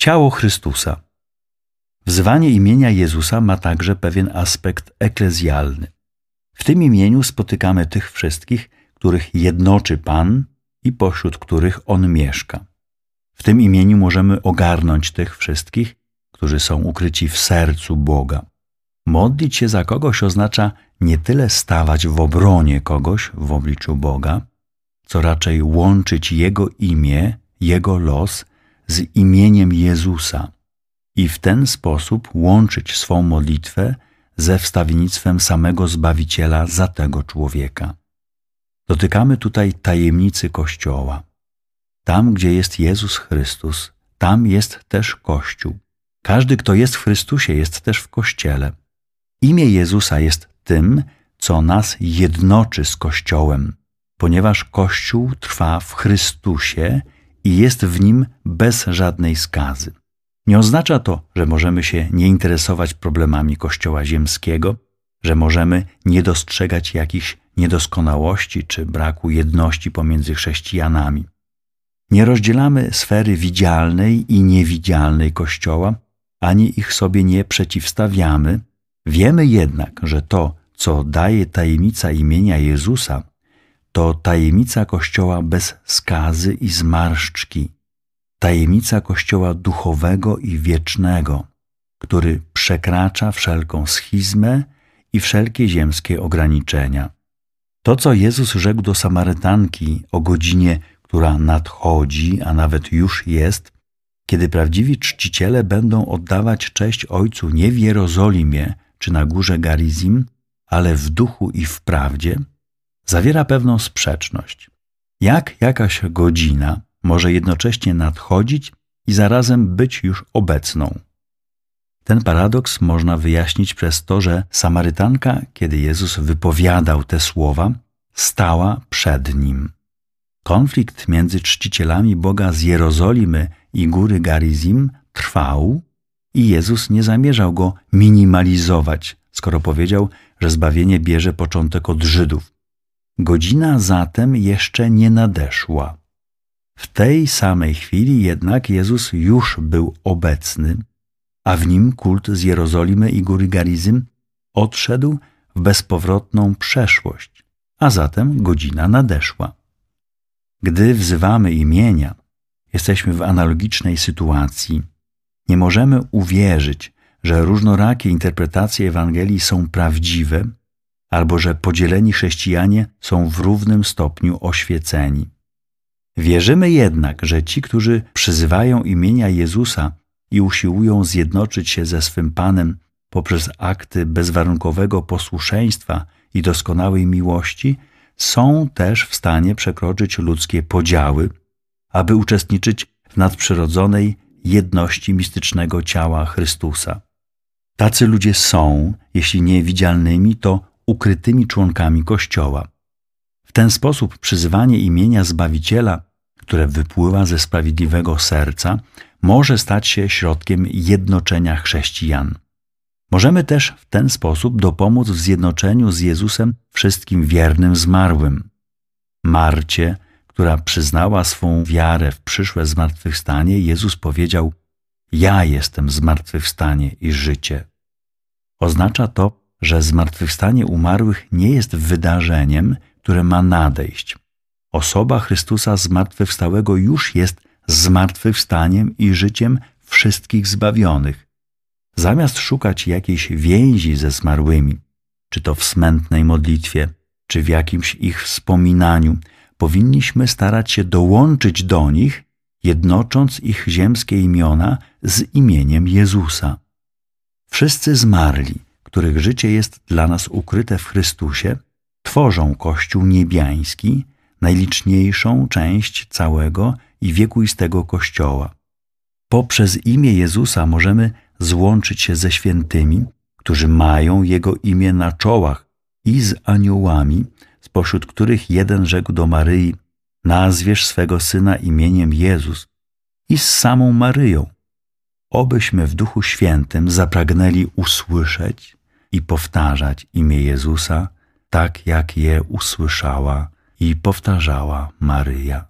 Ciało Chrystusa. Wzywanie imienia Jezusa ma także pewien aspekt eklezjalny. W tym imieniu spotykamy tych wszystkich, których jednoczy Pan i pośród których On mieszka. W tym imieniu możemy ogarnąć tych wszystkich, którzy są ukryci w sercu Boga. Modlić się za kogoś oznacza nie tyle stawać w obronie kogoś w obliczu Boga, co raczej łączyć Jego imię, Jego los z imieniem Jezusa i w ten sposób łączyć swą modlitwę ze wstawiennictwem samego Zbawiciela za tego człowieka. Dotykamy tutaj tajemnicy Kościoła. Tam, gdzie jest Jezus Chrystus, tam jest też Kościół. Każdy, kto jest w Chrystusie, jest też w Kościele. Imię Jezusa jest tym, co nas jednoczy z Kościołem, ponieważ Kościół trwa w Chrystusie i jest w nim bez żadnej skazy. Nie oznacza to, że możemy się nie interesować problemami Kościoła ziemskiego, że możemy nie dostrzegać jakichś niedoskonałości czy braku jedności pomiędzy chrześcijanami. Nie rozdzielamy sfery widzialnej i niewidzialnej Kościoła, ani ich sobie nie przeciwstawiamy. Wiemy jednak, że to, co daje tajemnica imienia Jezusa, to tajemnica Kościoła bez skazy i zmarszczki, tajemnica Kościoła duchowego i wiecznego, który przekracza wszelką schizmę i wszelkie ziemskie ograniczenia. To, co Jezus rzekł do Samarytanki o godzinie, która nadchodzi, a nawet już jest, kiedy prawdziwi czciciele będą oddawać cześć Ojcu nie w Jerozolimie czy na górze Garizim, ale w duchu i w prawdzie, zawiera pewną sprzeczność. Jak jakaś godzina może jednocześnie nadchodzić i zarazem być już obecną? Ten paradoks można wyjaśnić przez to, że Samarytanka, kiedy Jezus wypowiadał te słowa, stała przed nim. Konflikt między czcicielami Boga z Jerozolimy i góry Garizim trwał i Jezus nie zamierzał go minimalizować, skoro powiedział, że zbawienie bierze początek od Żydów. Godzina zatem jeszcze nie nadeszła. W tej samej chwili jednak Jezus już był obecny, a w nim kult z Jerozolimy i góry Garizym odszedł w bezpowrotną przeszłość, a zatem godzina nadeszła. Gdy wzywamy imienia, jesteśmy w analogicznej sytuacji. Nie możemy uwierzyć, że różnorakie interpretacje Ewangelii są prawdziwe, albo że podzieleni chrześcijanie są w równym stopniu oświeceni. Wierzymy jednak, że ci, którzy przyzywają imienia Jezusa i usiłują zjednoczyć się ze swym Panem poprzez akty bezwarunkowego posłuszeństwa i doskonałej miłości, są też w stanie przekroczyć ludzkie podziały, aby uczestniczyć w nadprzyrodzonej jedności mistycznego ciała Chrystusa. Tacy ludzie są, jeśli nie widzialnymi, to ukrytymi członkami Kościoła. W ten sposób przyzywanie imienia Zbawiciela, które wypływa ze sprawiedliwego serca, może stać się środkiem jednoczenia chrześcijan. Możemy też w ten sposób dopomóc w zjednoczeniu z Jezusem wszystkim wiernym zmarłym. Marcie, która przyznała swą wiarę w przyszłe zmartwychwstanie, Jezus powiedział: Ja jestem zmartwychwstanie i życie. Oznacza to, że zmartwychwstanie umarłych nie jest wydarzeniem, które ma nadejść. Osoba Chrystusa zmartwychwstałego już jest zmartwychwstaniem i życiem wszystkich zbawionych. Zamiast szukać jakiejś więzi ze zmarłymi, czy to w smętnej modlitwie, czy w jakimś ich wspominaniu, powinniśmy starać się dołączyć do nich, jednocząc ich ziemskie imiona z imieniem Jezusa. Wszyscy zmarli, których życie jest dla nas ukryte w Chrystusie, tworzą Kościół niebiański, najliczniejszą część całego i wiekuistego Kościoła. Poprzez imię Jezusa możemy złączyć się ze świętymi, którzy mają Jego imię na czołach i z aniołami, spośród których jeden rzekł do Maryi, nazwiesz swego Syna imieniem Jezus i z samą Maryją. Obyśmy w Duchu Świętym zapragnęli usłyszeć i powtarzać imię Jezusa, tak jak je usłyszała i powtarzała Maryja.